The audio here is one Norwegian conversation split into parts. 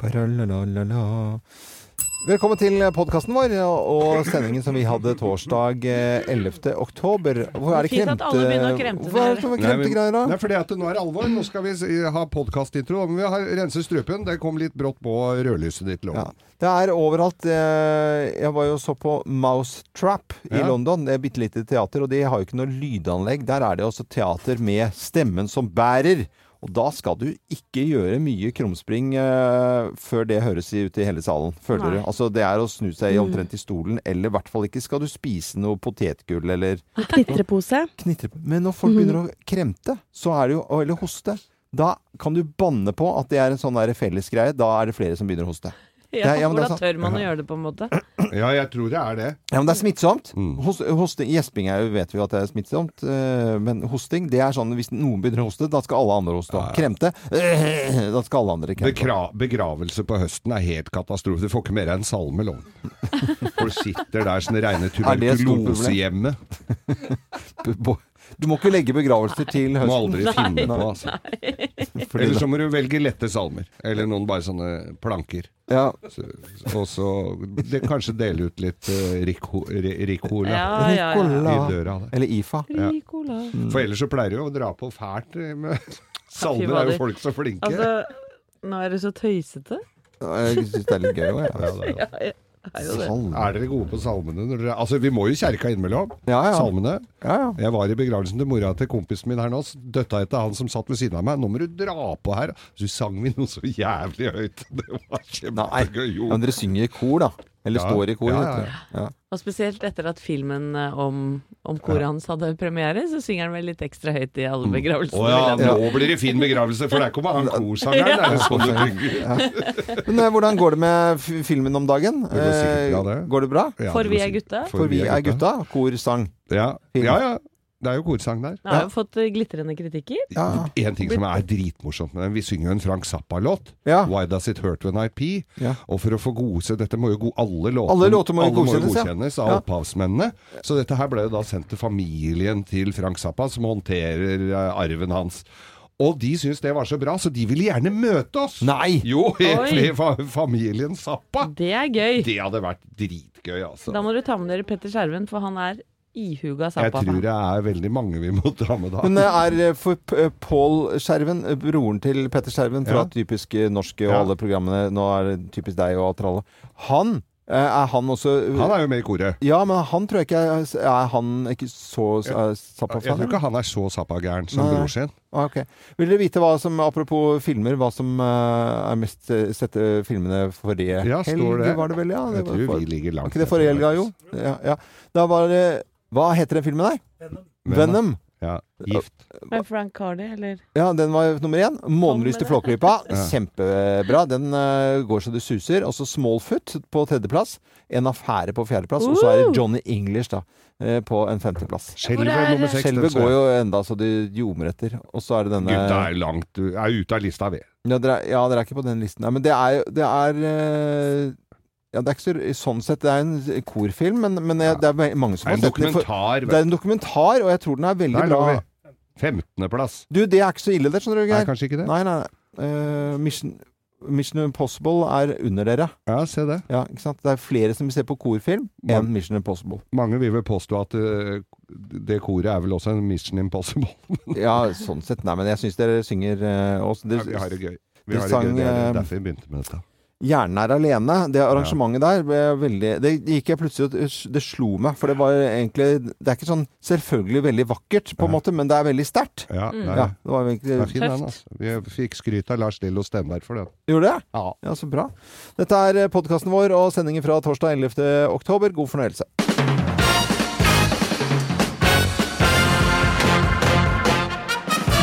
Paralalalala. Velkommen til podkasten vår og sendingen som vi hadde torsdag eh, 11. oktober. Hvor er det Fint at alle begynner å kremte Hva er det sånne kremtegreier, Nei, for fordi at nå er det alvor. Nå skal vi ha podkastintro. Men vi har renset strupen. Det kom litt brått på rødlyset ditt. Lov. Ja. Det er overalt. eh, Jeg var jo så på Mousetrap i Ja. London. Det er bitte lite teater, og de har jo ikke noe lydanlegg. Der er det også teater med stemmen som bærer. Og da skal du ikke gjøre mye krumspring uh, før det høres ut i hele salen, føler Nei. du. Altså det er å snu seg omtrent i stolen, eller i hvert fall ikke skal du spise noe potetgull eller Knitrepose. knitre. Men når folk begynner å kremte, så er det jo, eller hoste, da kan du banne på at det er en sånn fellesgreie. Da er det flere som begynner å hoste. Ja, ja, Hvordan tør man å gjøre det, på en måte? Ja, jeg tror det er det. Ja, men det er smittsomt. Mm. Hos, hosting, gjesping jo, vet vi at det er smittsomt, eh, men hosting, det er sånn hvis noen begynner å hoste, da skal alle andre hoste. Ja, ja. Kremte, da skal alle andre kremte. Bekra begravelse på høsten er helt katastrofe. Du får ikke mer enn salme, lov. Folk sitter der som reine det et stort problem? tuberkulosehjemme. Du må ikke legge begravelser til høsten. Må aldri aldri finne på, altså. Fordi Eller så må du velge lette salmer. Eller noen bare sånne planker. ja, Så, og så det, kanskje dele ut litt uh, Ricola Ja, ja, ja. I døra. Der. Eller IFA. Ja. For ellers så pleier du jo å dra på fælt eh, med Salmer er jo folk så flinke. Altså, nå er du så tøysete. Jeg syns det er litt gøy òg, ja, ja. det er, Ja, jeg er er dere gode på salmene? Dere, altså, vi må jo kjerka innimellom. Ja, ja. Salmene. ja, ja. Jeg var i begravelsen til mora til kompisen min her nå. Døtta etter han som satt ved siden av meg. Nå må du dra på her. Så sang vi noe så jævlig høyt. Det var kjempegøy. Men dere synger i kor, da. Eller Ja. står i kor. Ja, vet ja. Ja. Og spesielt etter at filmen eh, om, om koret hans hadde premiere, så synger han vel litt ekstra høyt i alle begravelsene. Å ja, nå blir det fin begravelse, for der kommer han korsangeren. Er sånn? Men eh, hvordan går det med filmen om dagen? Det går bra, det. Eh, Går det bra? Ja, For vi er gutta. For vi er gutta. Kor, sang. Ja. Ja, ja. Det er jo korsang der. Jeg har jo fått eh, glitrende kritikker. Ja. En ting som er dritmorsomt med den, vi synger jo en Frank Zappa-låt. Ja. Why Does It Hurt When I Pee? Ja. Og for å få godse Dette må jo go alle låter, Alle låter må jo godkjennes, ja. godkjennes av opphavsmennene. Så dette her ble jo da sendt til familien til Frank Zappa, som håndterer eh, arven hans. Og de syntes det var så bra, så de ville gjerne møte oss. Nei! Jo, egentlig fa familien Zappa. Det er gøy. Det hadde vært dritgøy, altså. Da må du ta med dere Petter Skjerven, for han er ihuga Jeg tror det er veldig mange vi må ta med da. Men eh, er eh, for P- eh, Pål Skjerven, broren til Petter Skjerven fra Ja. Typisk norske og Ja. alle programmene, nå er det Typisk deg og Tralle, han er han også Han er jo med i koret. Ja, men han tror jeg ikke Er, er han ikke så uh, Jeg tror ikke han er så Zappa-gæren som Nei. bror sin. Ah, ok. Vil dere vite hva som, apropos filmer, hva som uh, er mest sette filmene forrige Ja, står helg? det. Var det vel, ja? Det Jeg var tror for- vi ligger Var langt ikke det forrige helga, jo? Ja, ja. Da var det Hva heter den filmen der? Venom. Ja, gift. Med Frank Cardi, eller? Ja, den var nummer én. 'Månelys til Flåklypa'. Ja. Kjempebra. Den uh, går så det suser. Og så 'Smallfoot' på tredjeplass. 'En affære' på fjerdeplass. Og så er det 'Johnny English' da, eh, på en femteplass. Skjelvet går jo enda så det ljomer etter. Og så er det denne Gutta er langt Er ute av lista, vi. ja dere, er- ja, er ikke på den listen. Nei, men det er jo Det er eh, ja, det er ikke så, sånn sett Det er en korfilm, men, men jeg- det er mange som har sett den. Det er en dokumentar, og jeg tror den er veldig Der lå bra. vi. 15.-plass. Du, det er ikke så ille, det, skjønner du, Nei, Geir. kanskje ikke det? Nei, nei. nei. Eh, Mission, Mission Impossible er under dere. Ja, se det. Ja, ikke sant? Det er flere som vil se på korfilm enn Mission Impossible. Mange vil vel påstå at eh, det koret er vel også en Mission Impossible. Ja, sånn sett. Nei, men jeg syns dere synger eh, også. Ja, vi har det gøy. Vi de har det sang, gøy. Det er eh, derfor vi begynte med dette. Hjernen er alene. Det arrangementet der ble veldig Det gikk jeg plutselig og Det slo meg, for det var egentlig Det er ikke sånn selvfølgelig veldig vakkert, på en måte, men det er veldig sterkt. Ja, Mm. Ja, det var det er fin den, altså. Vi fikk skryt av Lars Lillo Stenberg for det. Gjorde det? Ja. Ja, så bra. Dette er podkasten vår og sendingen fra torsdag 11. oktober. God fornøyelse.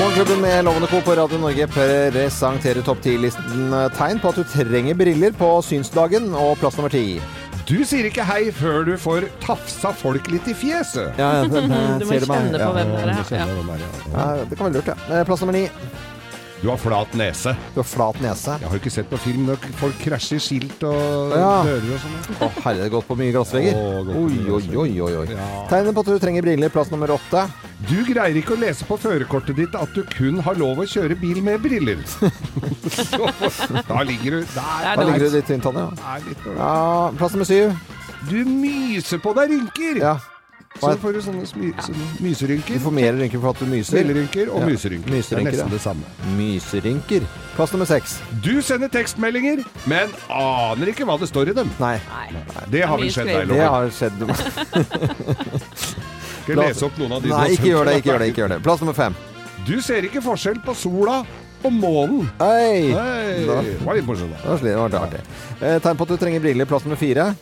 Morgenklubben med Lovende Co. på Radio Norge presenterer topp ti-listen tegn på at du trenger briller på synsdagen, og plass nummer ti. Du sier ikke hei før du får tafsa folk litt i fjeset. Ja, ja, det, det, Du må kjenne på hvem det er, ja. det kan være lurt, ja. Eh, Plass nummer ni. Du har flat nese. Du har flat nese. Jeg har ikke sett på film når folk krasjer skilt og Ja. dører og sånn. Å, herre, det gått på mye glassvegger. Oh, Oi, oi, oi, oi, oi. Ja. Tegnet på at du trenger briller. Plass nummer åtte. Du greier ikke å lese på førerkortet ditt at du kun har lov å kjøre bil med briller. Så, da ligger du der. er Da ligger du litt tynt an, ja. ja. Plass nummer syv. Du myser på deg rynker! Ja. Så får du sånne, smy, sånne Du får mer rynker for at du myser. Smilerynker og Ja. myserynker. Myserynker, det er nesten det samme. Myserynker. Plass nummer seks. Du sender tekstmeldinger, men aner ikke hva det står i dem. Nei, Nei. Det har vel skjedd deg, deg, det har skjedd. Skal jeg lese opp noen av de Nei, ikke gjør det. ikke gjør det, ikke gjør det. Plass nummer fem. Du ser ikke forskjell på sola og månen. Hei! Hei, Da- det var litt morsomt. da. Det var sli- det var artig. Eh, Tegn på at du trenger briller. Plass nummer fire.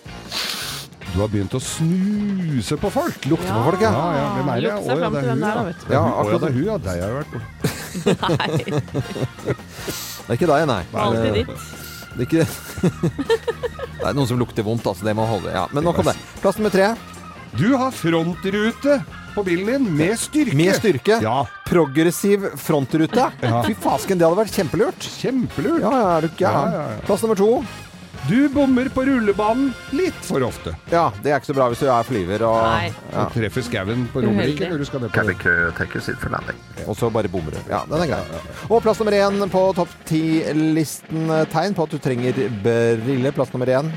Du har begynt å snuse på folk. Lukte på folk, ja. Ja, ja, hvem er det? Lukte seg fram til hun, hvem det er, da, vet du. Ja, akkurat det er hun, ja. Deg har jeg vært borte. Nei, Det er ikke deg, nei. alltid Det- ditt. Det er ikke Det er noen som lukter vondt, altså. Det må holde. Ja, men nok om det. Plass nummer tre. Du har frontrute på bilen din med styrke. Med styrke. Ja, Progressiv frontrute. Ja. Fy fasken, det hadde vært kjempelurt. kjempelurt. Ja, ja, er du gæren. ja, ja. Plass nummer to. Du bommer på rullebanen litt for ofte. Ja, det er ikke så bra hvis du er flyver og Nei. ja. Du treffer skauen på. Romerike når du skal ned på Og så bare bommer du. Ja, den er grei. Og plass nummer én på topp ti-listen. Tegn på at du trenger briller. Plass nummer én.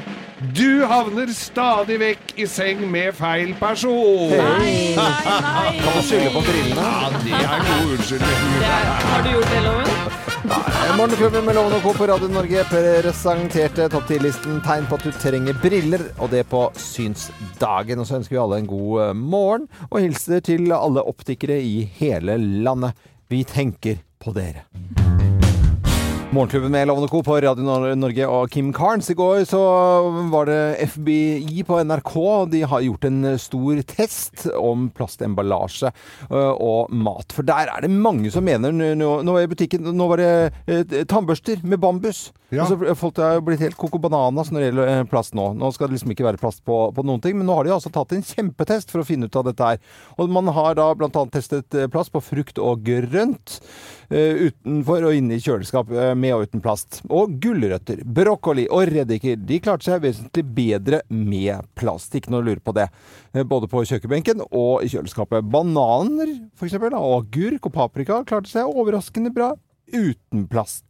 Du havner stadig vekk i seng med feil person. Nei, nei, nei. Kan du skylde på brillene? Ja, det er god unnskyldning. Har du gjort det, Loven? Morgenklubben med Loven og Co. på Radio Norge presenterte topp 10-listen tegn på at du trenger briller, og det på synsdagen. Og så ønsker vi alle en god eh, morgen, og hilser til alle optikere i hele landet. Vi tenker på dere. Morgenklubben med Lovende Co. på Radio Norge og Kim Carnes. I går så var det FBI på NRK. De har gjort en stor test om plastemballasje og mat. For der er det mange som mener Nå, var i butikken Nå var det eh, tannbørster med bambus. Ja. Altså, folk har blitt helt coco bananas når det gjelder eh, plast nå. Nå skal det liksom ikke være plast på, på noen ting, men nå har de altså tatt en kjempetest for å finne ut av dette her. Og man har da bl.a. testet eh, plast på frukt og grønt. eh, utenfor og inne i kjøleskap eh, med og uten plast. Og gulrøtter, brokkoli og reddiker de klarte seg vesentlig bedre med plast. Ikke noe å lure på det. Eh, Både på kjøkkenbenken og i kjøleskapet. Bananer for eksempel, og agurk og paprika klarte seg overraskende bra uten plast.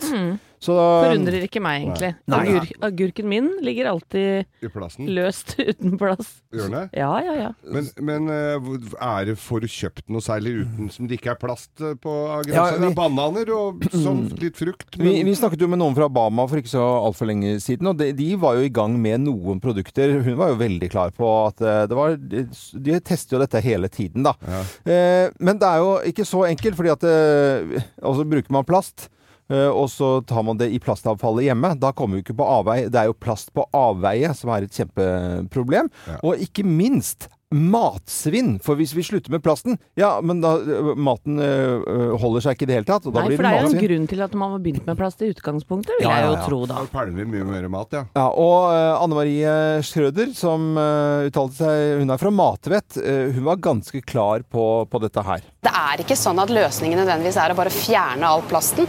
Så Forundrer ikke meg, egentlig. Nei. Agur, agurken min ligger alltid I plassen. løst uten plass. Gjør den det? Ja, ja, ja. Men, men eh, er det du kjøpt noe særlig uten som det ikke er plast eh, på Ja, vi- Det er bananer og sånn litt frukt. Vi, vi snakket jo med noen fra Bama for ikke så altfor lenge siden, og de, de var jo i gang med noen produkter. Hun var jo veldig klar på at eh, det var De tester jo dette hele tiden, da. Ja. Eh, men det er jo ikke så enkelt, fordi at eh, Altså bruker man plast. Eh, Og så tar man det i plastavfallet hjemme. Da kommer vi ikke på avveie. Det er jo plast på avveie som er et kjempeproblem. Ja. Og ikke minst matsvinn. For hvis vi slutter med plasten, ja, men da eh, maten eh, holder seg ikke i det hele tatt. Og da Nei, blir for det det er jo en grunn til at man har begynt med plast i utgangspunktet, vil Ja, jeg jo ja. tro, da. Da pælmer vi mye mer mat, ja. Ja, og uh, Anne Marie Schrøder, som eh, uttalte seg Hun er fra Matvett. hun var ganske klar på, på dette her. Det er ikke sånn at løsningen nødvendigvis er å bare fjerne all plasten.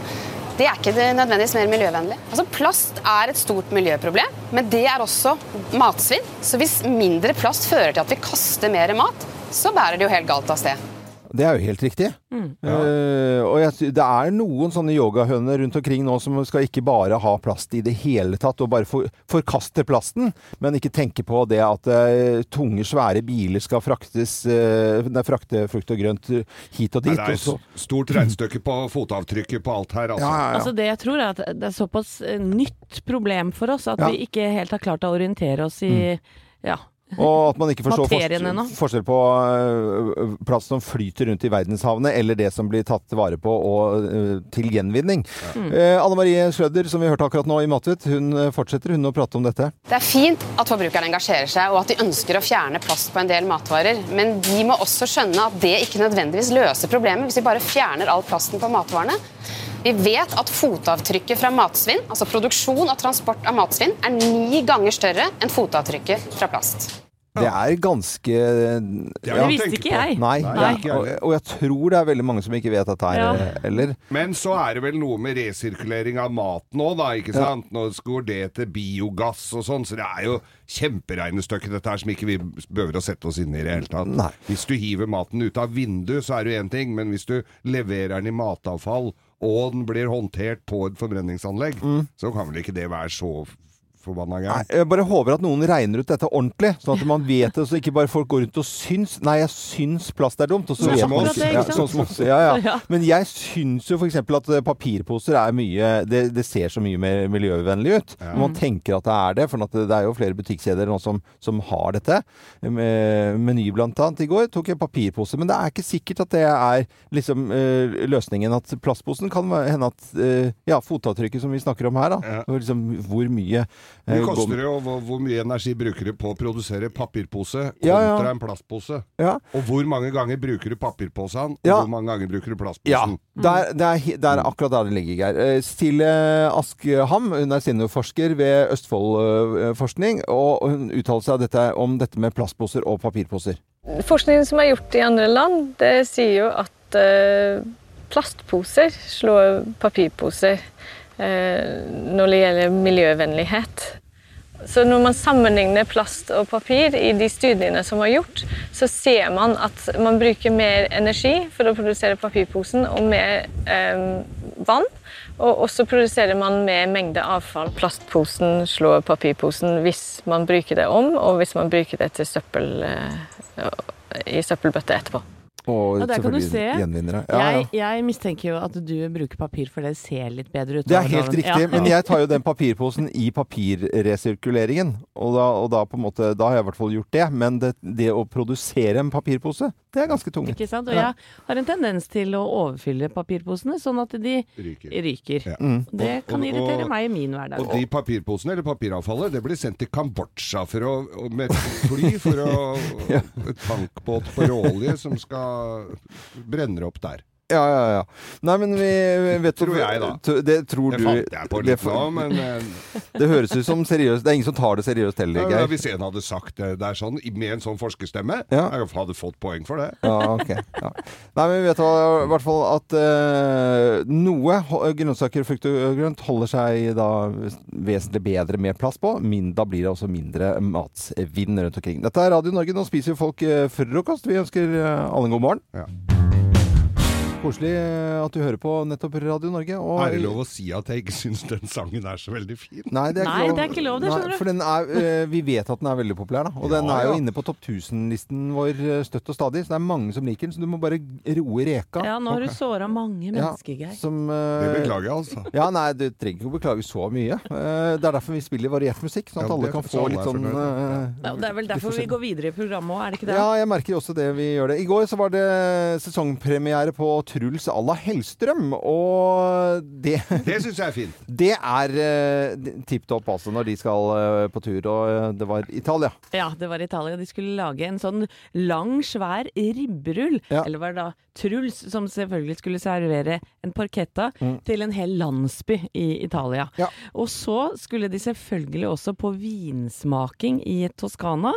Det er ikke nødvendigvis mer miljøvennlig. Altså, plast er et stort miljøproblem, men det er også matsvinn. Så hvis mindre plast fører til at vi kaster mer mat, så bærer det jo helt galt av sted. Det er jo helt riktig. Eh, og jeg, det er noen sånne yogahøner rundt omkring nå som skal ikke bare ha plast i det hele tatt, og bare for, forkaste plasten, men ikke tenke på det at uh, tunge, svære biler skal fraktes, uh, nei, frakte frukt og grønt hit og Nei, dit. det er et stort regnestykke på fotavtrykket på alt her, altså. ja, ja, ja. Altså Det jeg tror er at det er såpass nytt problem for oss at Ja. vi ikke helt har klart å orientere oss i ja, Og at man ikke forstår forskjell, forskjell på øh, plast som flyter rundt i verdenshavene, eller det som blir tatt vare på og øh, til gjenvinning. Eh, Anne Marie Schrøder, som vi hørte akkurat nå i Matvet, hun øh, fortsetter hun å prate om dette. Det er fint at forbrukerne engasjerer seg og at de ønsker å fjerne plast på en del matvarer, men de må også skjønne at det ikke nødvendigvis løser problemet hvis vi bare fjerner all plasten på matvarene. Vi vet at fotavtrykket fra matsvinn, altså produksjon og transport av matsvinn, er ni ganger større enn fotavtrykket fra plast. Det er ganske ja, Det visste ikke jeg. Nei. Nei, jeg og, og jeg tror det er veldig mange som ikke vet dette her, Ja. eh, eller? Men så er det vel noe med resirkulering av maten òg, da, ikke sant? Nå går det til biogass og sånn, så det er jo kjemperegnestykke dette her som ikke vi behøver å sette oss inn i i det hele tatt. Nei. Hvis du hiver maten ut av vinduet, så er det jo én ting, men hvis du leverer den i matavfall, og den blir håndtert på et forbrenningsanlegg, så kan vel ikke det være så forbanna gæren. jeg bare håper at noen regner ut dette ordentlig, sånn at man vet det, så ikke bare folk går rundt og syns Nei, jeg syns plast er dumt. Og så Sånn som oss. Ja, sånn som oss. Ja, ja. Ja. Men jeg syns jo f.eks. at eh, papirposer er mye det, det ser så mye mer miljøvennlig ut. Man tenker at det er det, for at det, er jo flere butikkjeder nå som, som har dette. Meny blant annet. I går tok jeg papirpose, men det er ikke sikkert at det er liksom eh, løsningen. At plastposen kan hende at eh, Ja, fotavtrykket som vi snakker om her, da. Ja. Liksom hvor mye Hvor eh, koster det, og hvor, hvor mye energi bruker du på å produsere papirpose kontra Ja, ja. en plastpose? Ja. Og hvor mange ganger bruker du papirposen, og Ja. hvor mange ganger bruker du plastposen? Ja, der, det, er, det er akkurat der det ligger, Geir. Eh, Stille Askham, hun er seniorforsker ved Østfoldforskning, og hun uttaler seg dette, om dette med plastposer og papirposer. Forskningen som er gjort i andre land, det sier jo at eh, plastposer slår papirposer eh, når det gjelder miljøvennlighet. Så når man sammenligner plast og papir i de studiene som er gjort, så ser man at man bruker mer energi for å produsere papirposen og mer eh, vann. Og også produserer man mer mengde avfall. Plastposen slår papirposen hvis man bruker det om, og hvis man bruker det til søppel eh, i søppelbøtte etterpå. Og Ja, der kan du selvfølgelig se. gjenvinnere. Ja. Jeg, jeg mistenker jo at du bruker papir, for det ser litt bedre ut. Det er helt riktig, Ja. men jeg tar jo den papirposen i papirresirkuleringen. Og da, og da måte, da har jeg i hvert fall gjort det. Men det, det å produsere en papirpose, det er ganske tungt. Ikke sant? Og jeg har en tendens til å overfylle papirposene, sånn at de Ryker. ryker. Ja. Mm. Det Og- kan irritere og- meg i min hverdag. Og de papirposene, eller papiravfallet, det blir sendt til Kambodsja for å, med fly for å Et tankbåt på råolje som skal brenner opp der. Ja, ja, ja. Nei, men vi vet Tror jeg, da. Det tror Det du. fant jeg på litt nå, men eh, det høres ut som seriøst. Det er ingen som tar det seriøst heller, ja, Geir. hvis en hadde sagt det der sånn, med en sånn forskerstemme, Ja. jeg hadde fått poeng for det. Ja, ok. Ja. Nei, men vi vet i hvert fall at eh, noe grønnsaker, frukt og grønt holder seg da vesentlig bedre med plass på. Min, da blir det også mindre matsvinn rundt omkring. Dette er Radio Norge. Nå spiser jo folk eh, frokost. Vi ønsker alle en god morgen. Ja. Koselig eh, at du hører på nettopp Radio Norge. Og, Er det lov å si at jeg ikke syns den sangen er så veldig fin? Nei, det er, Nei, ikke lov. det er ikke lov, det skjønner du. Nei, For den er, eh, vi vet at den er veldig populær, da. Og den er jo ja. inne på topp 1000-listen vår eh, støtt og stadig. Så det er mange som liker den, så du må bare roe reka. Ja, nå har du såra mange Ja, mennesker, Geir. som, Det eh, beklager jeg, altså. Ja, nei, du trenger ikke å beklage så mye. Uh, Det er derfor vi spiller variert musikk, sånn at Ja, alle kan få litt sånn fornøyd. eh, Ja, det er vel derfor vi går videre i programmet òg, er det ikke det? Ja, jeg merker også det vi gjør det. I går så var det sesongpremiere på Truls à la Hellstrøm, og det Det syns jeg er fint. Det er uh, tipp topp, altså, når de skal uh, på tur. Og eh, det var Italia. Ja, det var Italia. De skulle lage en sånn lang, svær ribberull. Ja. Eller var det da Truls som selvfølgelig skulle servere en porchetta til en hel landsby i Italia. Ja. Og så skulle de selvfølgelig også på vinsmaking i Toskana.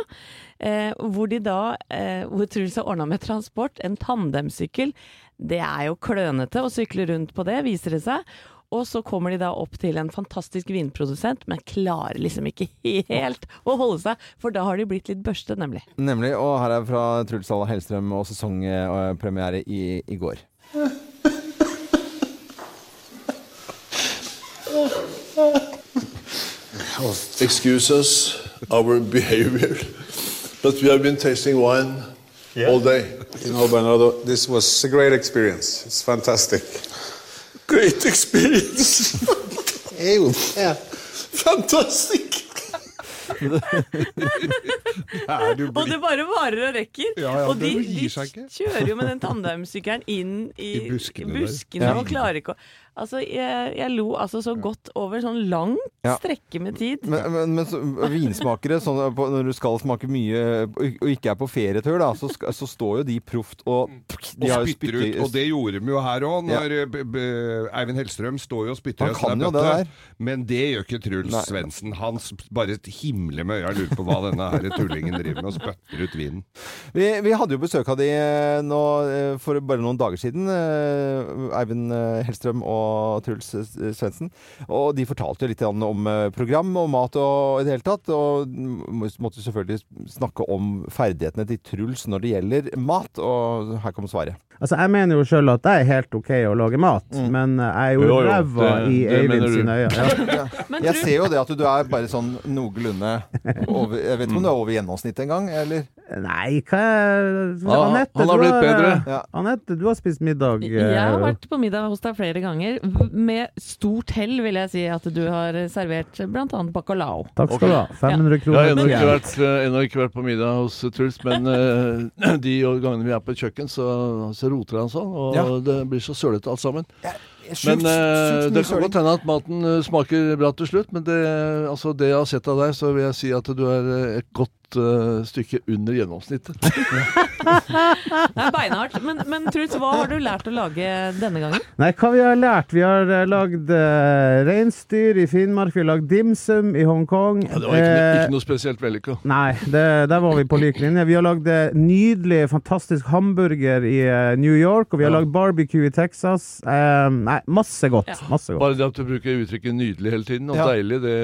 Eh, hvor de da eh, Hvor Truls har ordna med transport. En tandemsykkel. Det er jo klønete å sykle rundt på det, viser det seg. Og så kommer de da opp til en fantastisk vinprodusent, men klarer liksom ikke helt å holde seg, for da har de blitt litt børste, nemlig. Nemlig. Og her er fra Truls à Hellstrøm og sesongpremiere i, i går. excuse us our behavior, but we have been tasting wine all day. You know, Bernardo, this was a great experience. It's fantastic. Great experience. Yeah. Fantastic. det Og det bare varer og rekker. Ja, ja, og de, de kjører jo med den tandemsykkelen inn i, I buskene i buskene og klarer ikke å Altså, jeg, jeg lo altså så godt over sånn langt Ja. strekke med tid. Men, men, men så, vinsmakere, sånn, på, når du skal smake mye og ikke er på ferietur, da, så, så står jo de proft og de og spytter ut. Og det gjorde de jo her òg, når eh, Eivind Hellstrøm står jo og spytter Han kan jo det der. Men det gjør ikke Truls. Svendsen. Han bare himler med øya og lurer på hva denne her tullingen driver med, og spytter ut vinen. Vi, vi hadde jo besøk av de eh, nå eh, for bare noen dager siden. Eivind Hellstrøm og Truls Svendsen. Og de fortalte jo litt om eh, program og mat og i det hele tatt. Og måtte selvfølgelig snakke om ferdighetene til Truls når det gjelder mat. Og her kommer svaret. Altså, jeg mener jo sjøl at det er helt OK å lage mat, men jeg er jo ræva i Eivind sine øyne. Ja. Ja. Jeg ser jo det at du er bare sånn noenlunde over Jeg vet ikke om du er over gjennomsnittet engang, eller? Nei, hva ah, Anette, han har du blitt bedre. Ja. Anette, du har spist middag. eh, Jeg har vært på middag hos deg flere ganger. Med stort hell vil jeg si at du har servert bl.a. bacalao. Takk skal du ha. 500 Jeg kroner. har ennå ikke, vært, eh, ennå ikke vært på middag hos eh, Truls, men eh, de gangene vi er på et kjøkken, så, så roter han sånn, og Ja. det blir så sølete alt sammen. Sjukt- Men eh, mye det kan godt hende at maten eh, smaker bra til slutt, men det, altså det jeg har sett av deg, så vil jeg si at du er eh, et godt eh, stykke under gjennomsnittet. Det er beinhardt. Men, men Truls, hva har du lært å lage denne gangen? Nei, hva vi har lært? Vi har uh, lagd uh, reinsdyr i Finnmark, vi har lagd dimsum i Hongkong. Ja, det var ikke, Eh, ikke noe spesielt vellykka. Nei, det, der var vi på lik linje. Vi har lagd eh, nydelig, fantastisk hamburger i uh, New York, og vi har Ja. lagd barbecue i Texas. Uh, nei, masse godt. Ja. Masse godt. Bare det at du bruker uttrykket 'nydelig' hele tiden, og Ja. 'deilig', det,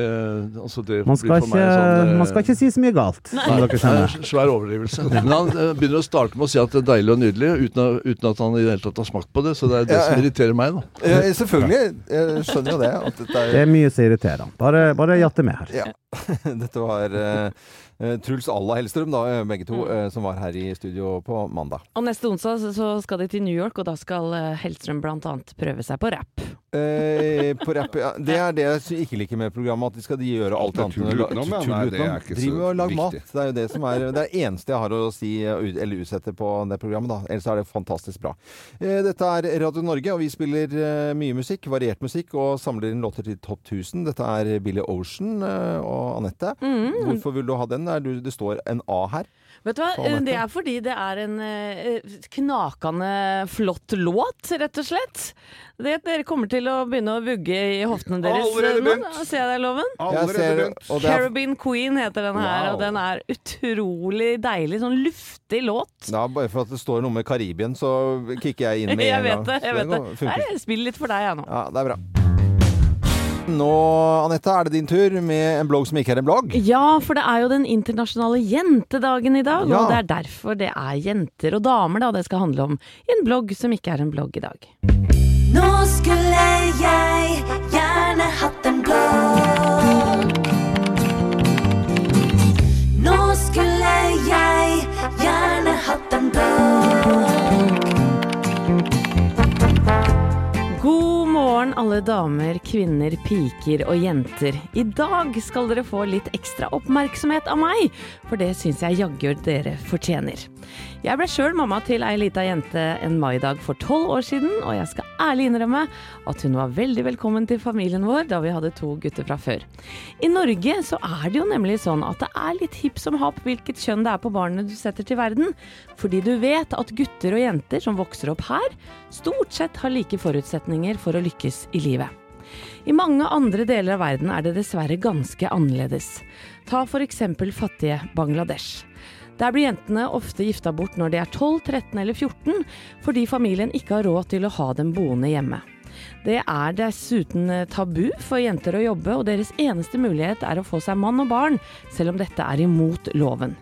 altså det Man blir skal, for ikke, meg sånn eh, man skal ikke si så mye galt, som Nei, dere er en svær overdrivelse. Men han eh, begynner å starte med å si at det er deilig og nydelig, uten, å- uten at han i det hele tatt har smakt på det. Så det er det Ja, ja. som irriterer meg, da. Ja, selvfølgelig. Jeg skjønner jo det. At dette Det er er mye som irriterer han. Bare, bare jatte med her. Ja. Dette var eh, Truls Allah Hellstrøm, da, eh, begge to, Mm. eh, som var her i studio på mandag. Og neste onsdag så- skal de til New York, og da skal eh, Hellstrøm bl.a. prøve seg på rapp. Eh, på rapp, ja. Det er det jeg ikke liker med programmet, at de skal de gjøre alt, annet enn å tull er utenom. ikke så Driver og mat. Det er jo det som er det er eneste jeg har å si eh, eller utsette på det programmet. da. Ellers er det fantastisk bra. Eh, Dette er Radio Norge, og vi spiller eh, mye musikk, variert musikk, og samler inn låter til Topp 1000. Dette er Billy Ocean eh, og Anette. Mm. Hvorfor vil du ha den? Er du, det står en A her. Vet du hva, det er fordi det er en eh, knakende flott låt, rett og slett. Det, dere kommer til å begynne å vugge i hoftene deres Allerede begynt. Ser jeg deg, Loven? Allerede begynt. Caribbean Queen heter den her, Wow. og den er utrolig deilig. Sånn luftig låt. ja, bare for at det står noe med Karibien, så kicker jeg inn med Jeg en vet gang. det. jeg vet det. jeg spiller litt for deg, jeg nå. Ja, det er bra. Nå, Anette, er det din tur med en blogg som ikke er en blogg. Ja, for det er jo den internasjonale jentedagen i dag, Ja. og det er derfor det er jenter og damer da det skal handle om i en blogg som ikke er en blogg i dag. Nå skulle jeg gjerne hatt en blogg. Nå skulle jeg gjerne hatt en blogg. Morgen alle damer, kvinner, piker og jenter. I dag skal dere få litt ekstra oppmerksomhet av meg, for det syns jeg jaggu dere fortjener. Jeg ble sjøl mamma til ei lita jente en maidag for tolv år siden, og jeg skal ærlig innrømme at hun var veldig velkommen til familien vår da vi hadde to gutter fra før. I Norge så er det jo nemlig sånn at det er litt hipp som happ hvilket kjønn det er på barnet du setter til verden, fordi du vet at gutter og jenter som vokser opp her, stort sett har like forutsetninger for å lykkes i livet. I mange andre deler av verden er det dessverre ganske annerledes. Ta eksempel fattige Bangladesh. Der blir jentene ofte gifta bort når de er 12, 13 eller 14, fordi familien ikke har råd til å ha dem boende hjemme. Det er dessuten eh, tabu for jenter å jobbe, og deres eneste mulighet er å få seg mann og barn, selv om dette er imot loven.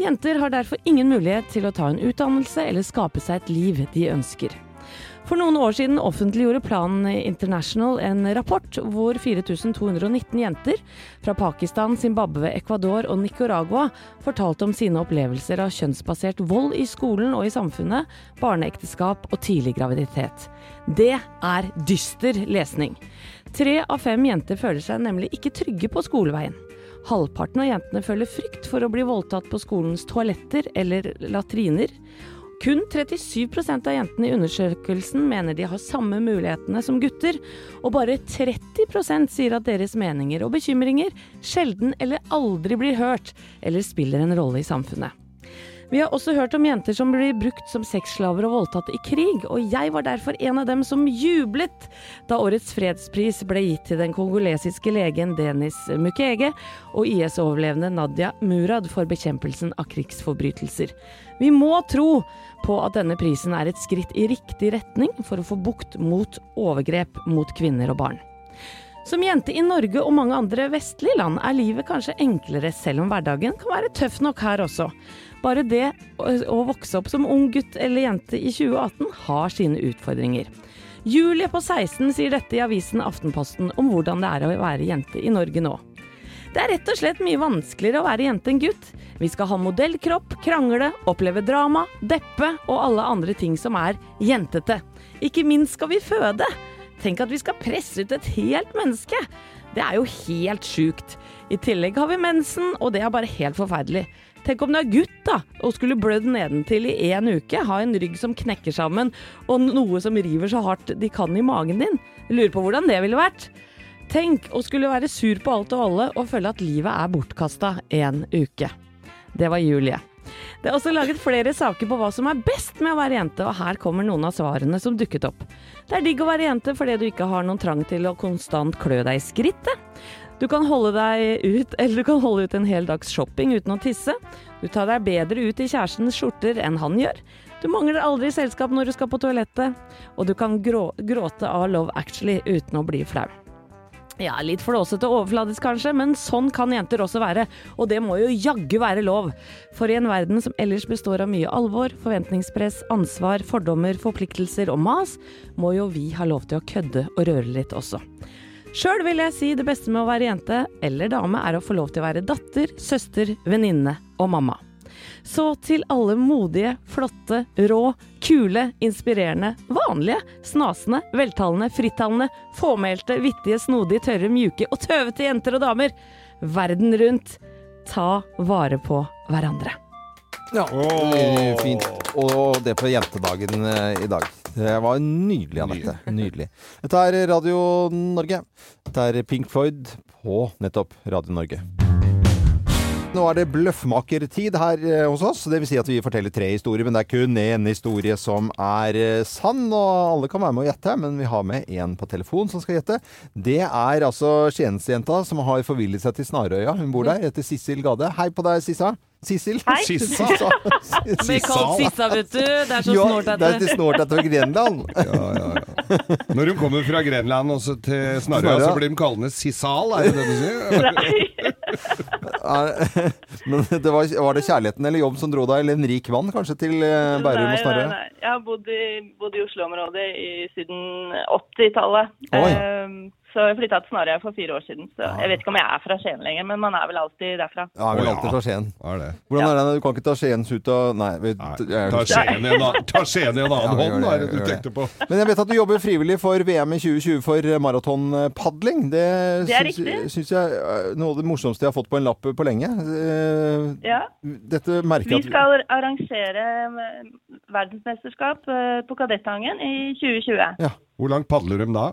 Jenter har derfor ingen mulighet til å ta en utdannelse eller skape seg et liv de ønsker. For noen år siden offentliggjorde Plan International en rapport hvor 4219 jenter fra Pakistan, Zimbabwe, Ecuador og Nicaragua fortalte om sine opplevelser av kjønnsbasert vold i skolen og i samfunnet, barneekteskap og tidlig graviditet. Det er dyster lesning. Tre av fem jenter føler seg nemlig ikke trygge på skoleveien. Halvparten av jentene føler frykt for å bli voldtatt på skolens toaletter eller latriner. Kun 37% av jentene i undersøkelsen mener de har samme mulighetene som gutter, og bare 30% sier at deres meninger og bekymringer sjelden eller aldri blir hørt eller spiller en rolle i samfunnet. Vi har også hørt om jenter som blir brukt som sexslaver og voldtatt i krig, og jeg var derfor en av dem som jublet da årets fredspris ble gitt til den kongolesiske legen Denis Mukege og IS-overlevende Nadia Murad for bekjempelsen av krigsforbrytelser. Vi må tro på at denne prisen er et skritt i riktig retning for å få bukt mot overgrep mot kvinner og barn. Som jente i Norge og mange andre vestlige land er livet kanskje enklere, selv om hverdagen kan være tøff nok her også. Bare det å vokse opp som ung gutt eller jente i 2018 har sine utfordringer. Julie på 16 sier dette i avisen Aftenposten om hvordan det er å være jente i Norge nå. Det er rett og slett mye vanskeligere å være jente enn gutt. Vi skal ha modellkropp, krangle, oppleve drama, deppe og alle andre ting som er jentete. Ikke minst skal vi føde. Tenk at vi skal presse ut et helt menneske. Det er jo helt sjukt. I tillegg har vi mensen, og det er bare helt forferdelig. Tenk om du er gutt da, og skulle blødd nedentil i én uke, ha en rygg som knekker sammen, og noe som river så hardt de kan i magen din. Jeg lurer på hvordan det ville vært. Tenk å skulle være sur på alt og alle og føle at livet er bortkasta en uke. Det var Julie. Det er også laget flere saker på hva som er best med å være jente, og her kommer noen av svarene som dukket opp. Det er digg å være jente fordi du ikke har noen trang til å konstant klø deg i skrittet. Du kan holde deg ut, eller du kan holde ut en hel dags shopping uten å tisse. Du tar deg bedre ut i kjærestens skjorter enn han gjør. Du mangler aldri selskap når du skal på toalettet. Og du kan grå, gråte av Love Actually uten å bli flau. Ja, litt flåsete og overfladisk kanskje, men sånn kan jenter også være. Og det må jo jaggu være lov. For i en verden som ellers består av mye alvor, forventningspress, ansvar, fordommer, forpliktelser og mas, må jo vi ha lov til å kødde og røre litt også. Sjøl vil jeg si det beste med å være jente eller dame er å få lov til å være datter, søster, venninne og mamma. Så til alle modige, flotte, rå, kule, inspirerende, vanlige, snasende, veltalende, frittalende, fåmælte, vittige, snodige, tørre, mjuke og tøvete jenter og damer verden rundt, ta vare på hverandre. Ja, fint. Og det på jentedagen eh, i dag. Det var nydelig, Anette. Nydelig. Dette er Radio Norge. Dette er Pink Floyd på nettopp Radio Norge. Nå er det bløffmakertid her eh, hos oss. Det vil si at vi forteller tre historier, men det er kun én historie som er eh, sann. Og alle kan være med å gjette, men vi har med en på telefon som skal gjette. Det er altså skiensjenta som har forvillet seg til Snarøya. Hun bor der, heter Sissel Gade. Hei på deg, Sissa. Sissel? Hei. Sissa. Blir kalt Sissa, vet du. Det er så Ja, snålt det er snålt etter Grenland. Ja, ja, ja. Når hun kommer fra Grenland og til Snarøya, Snarøya. så blir de kallende Sissal, er det det du sier? Men det var, var det kjærligheten eller jobb som dro deg, eller en rik mann kanskje, til eh, Bærum og Nei, nei, nei. Jeg har bodd i, bodd i Oslo-området siden 80-tallet. Oi. Så jeg flytta til Snarøya for fire år siden. Så jeg vet ikke om jeg er fra Skien lenger, men man er vel alltid derfra. Ja, er vel alltid fra Skien. Er det. Hvordan er det? Du kan ikke ta Skiens ut av Nei. Vi, Ta Skien i en annen- ta Skien i en annen Ja, hånd, det, er det du tenkte på. Men jeg vet at du jobber frivillig for VM i 2020 for maratonpadling. Det, Det syns- jeg er noe av det morsomste jeg har fått på en lapp på lenge. Eh, Ja. Dette merker Vi jeg at skal arrangere verdensmesterskap eh, på Kadettangen i 2020. Hvor langt padler de da?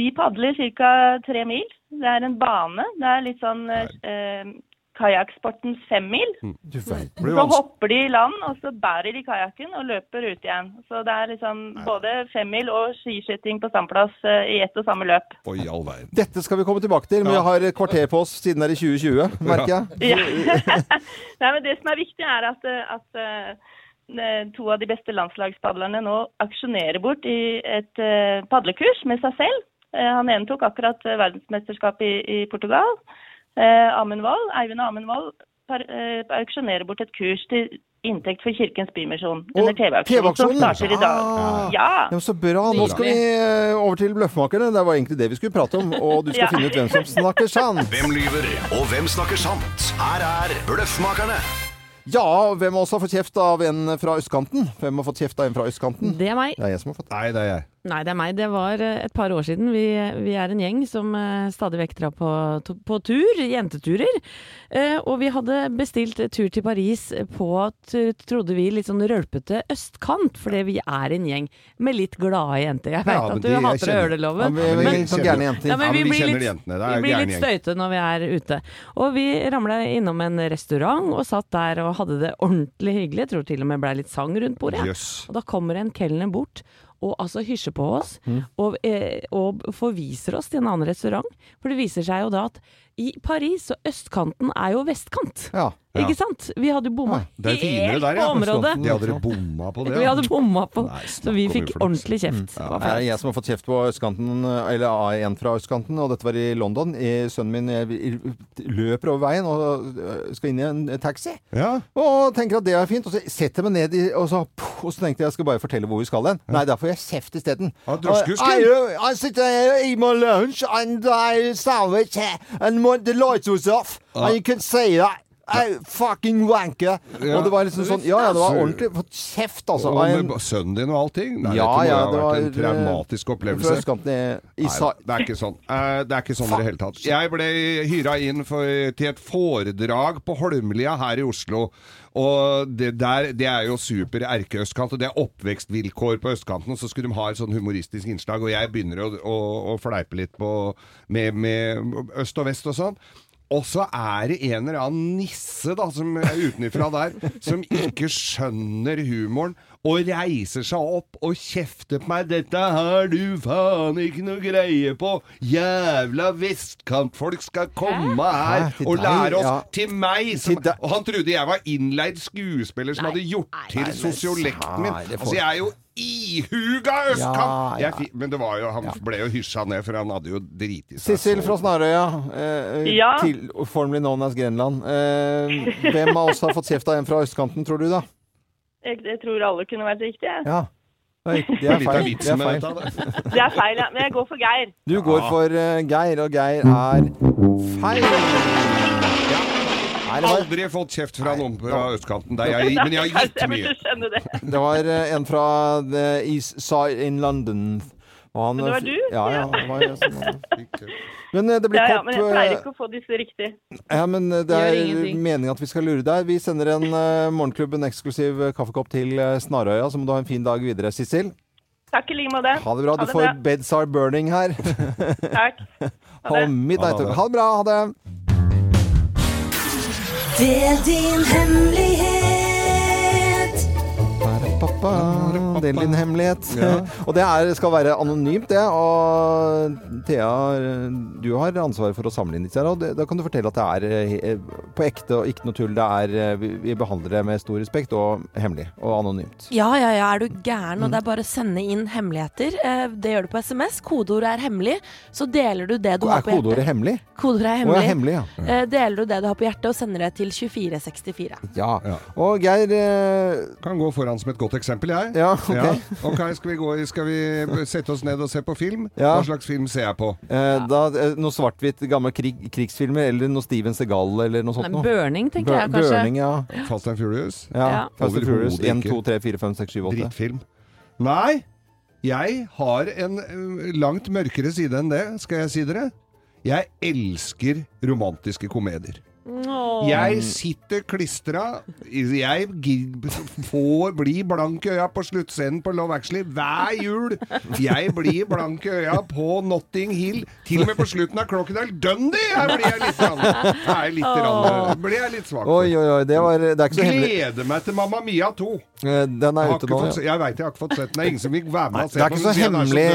De padler ca. tre mil. Det er en bane. Det er litt sånn eh, kajakksportens femmil. Så hopper de i land, og så bærer de kajakken og løper ut igjen. Så det er liksom både femmil og skiskyting på standplass eh, i ett og samme løp. Oi, all verden. Dette skal vi komme tilbake til, men vi har et kvarter på oss siden det er i 2020, merker jeg. Ja. Nei, men det som er viktig, er at, eh, at eh, to av de beste landslagspadlerne nå aksjonerer bort i et eh, padlekurs med seg selv. Eh, Han ene tok akkurat verdensmesterskapet i, i Portugal. Eh, Amund Wold, Eivind Amund Wold eh, auksjonerer bort et kurs til inntekt for Kirkens Bymisjon under TV-aksjonen TV-aksjonen? starter i dag. Ah. Ja. Ja, så bra. Nå skal vi eh, over til Bløffmakerne. Det var egentlig det vi skulle prate om. Og du skal Ja. finne ut hvem som snakker sant. Hvem lyver, og hvem snakker sant? Her er Bløffmakerne. Ja, hvem også har fått kjeft av en fra østkanten? Hvem har fått kjeft av en fra østkanten? Det er meg. Det er jeg som har fått Nei, det er jeg. Nei, det er meg. Det var eh, et par år siden. Vi, vi er en gjeng som eh, stadig vekk drar på, på tur, jenteturer. Eh, og vi hadde bestilt tur til Paris på, trodde vi, litt sånn rølpete østkant, fordi vi er en gjeng med litt glade jenter. Jeg Ja, vet at du de hater å høre det, Loven. Ja, men- sånn gærne jenter. Ja, men Ja, vi men vi blir litt, vi blir litt støyte når vi er ute. Og vi ramla innom en restaurant og satt der og hadde det ordentlig hyggelig. Jeg tror til og med blei litt sang rundt bordet. Yes. Og da kommer en kelner bort og altså hysjer på oss Mm. og, eh, og forviser oss til en annen restaurant. For det viser seg jo da at i Paris så østkanten er jo vestkant. Ja. Ikke sant? Vi hadde jo bomma Det er finere helt der, på området. De hadde bomma på det? Vi hadde bomma på, Nei, så vi fikk ordentlig kjeft. Mm. Det er jeg som har fått kjeft på østkanten, eller av en fra østkanten, og dette var i London. Sønnen min løper over veien og øh, skal inn i en taxi. Ja. Og tenker at det er fint. Og så setter jeg meg ned i og så, og så tenkte jeg jeg skal bare fortelle hvor vi skal hen. Nei, der får jeg kjeft isteden. Ja. I, I sit here, eat my lunch, and I sandwich, and the lights was off, and you can say that. I fucking wanker. Ja. Og det var liksom sånn Ja, ja, det var ordentlig fått kjeft, altså. Og med en- sønnen din og allting? Nei, Ja, dette må ja, ha det vært en traumatisk opplevelse. i, i Nei, det er ikke sånn. Eh, Det er ikke sånn i det hele tatt. Jeg ble hyra inn for, til et foredrag på Holmlia her i Oslo. Og det, der, det er jo super erkeøstkant, og det er oppvekstvilkår på østkanten. Og så skulle de ha et sånn humoristisk innslag, og jeg begynner å, å, å fleipe litt på, med, med øst og vest og sånn. Og så er det en eller annen nisse da, som er utenfra der, som ikke skjønner humoren, og reiser seg opp og kjefter på meg. 'Dette har du faen ikke noe greie på! Jævla vestkantfolk skal komme her Hæ? Og deg? lære oss Ja. Til meg! Som, Til og han trodde jeg var innleid skuespiller som hadde gjort til sosiolekten min. nei, Altså, jeg er jo ihuga østkant! Ja, ja. Jeg Men det var jo, han ble jo hysja ned, for han hadde jo driti seg. Sissel fra Snarøya, eh, Ja. til, formelig known as Grenland. Eh, hvem av oss har fått kjeft av en fra østkanten, tror du, da? Jeg, jeg tror alle kunne vært riktige. Ja. Nei, det er feil. Det er feil. det. Er feil, ja. Men jeg går for Geir. Du går for eh, Geir, og Geir er feil. Nei, det var, Aldri fått kjeft fra noen på østkanten. Der jeg, men jeg har gitt Jeg mye. burde skjønne det. det var eh, en fra The East Side in London. Og han, Men det var du? Ja, ja. Det var jeg som, men eh, det blir Ja, ja, kopp men jeg pleier eh, ikke å få disse riktig. Ja, men eh, det er meningen at vi skal lure deg. Vi sender en uh, morgenklubb, en eksklusiv kaffekopp til Snarøya. Så må du ha en fin dag videre, Sissel. Takk i like måte. Ha det bra. Du får Beds Are Burning her. Takk. Ha det. Ha det bra. Ha det. Del din hemmelighet. Pappa, del din hemmelighet. og det er, skal være anonymt, det. Og Thea, du har ansvaret for å samle inn disse her. Og det, da kan du fortelle at det er eh, på ekte og ikke noe tull. Det er, eh, vi, vi behandler det med stor respekt og hemmelig og anonymt. Ja, ja, ja, er du gæren? Og det er bare å sende inn hemmeligheter. Eh, Det gjør du på SMS. Kodeordet er hemmelig. Så deler du det du har Er på kodeordet hjertet. hemmelig? Kodeordet er Å, hemmelig. ja, hemmelig, ja. Deler du det du har på hjertet, og sender det til 2464. Ja. Og Geir eh, Kan gå foran som et godt eksempel, jeg. Ja, ok. Ok, skal vi, gå, i- skal vi sette oss ned og se på film? Ja. Hva slags film ser jeg på? eh, da, eh, Noe svart-hvitt, gamle krig, krigsfilmer, eller noe Steven Segal, eller noe sånt Nei, noe. burning, tenker Bur- jeg kanskje. Burning, ja. Fast and Furious? ja. Ja. Fast and Furious. Overhodet 1, 2, 3, 4, 5, 6, 7, 8. Drittfilm. Nei, jeg har en ø, langt mørkere side enn det, skal jeg si dere. Jeg elsker romantiske komedier. Åh. Jeg sitter klistra Jeg blir får bli blank i øya på sluttscenen på Love Actually hver jul. Jeg blir blank i øya på Notting Hill. Til og med på slutten av Crocodile Dundee her blir jeg litt, rann, her litt, rann, blir jeg litt svak. Oi, oi, oi. Det, var, det er ikke så. Gleder meg til Mamma Mia 2. Eh, Den er ute nå. fått, Ja. jeg veit jeg har ikke fått sett den. Det er ingen som vil være med og se Det er ikke så den hemmelig.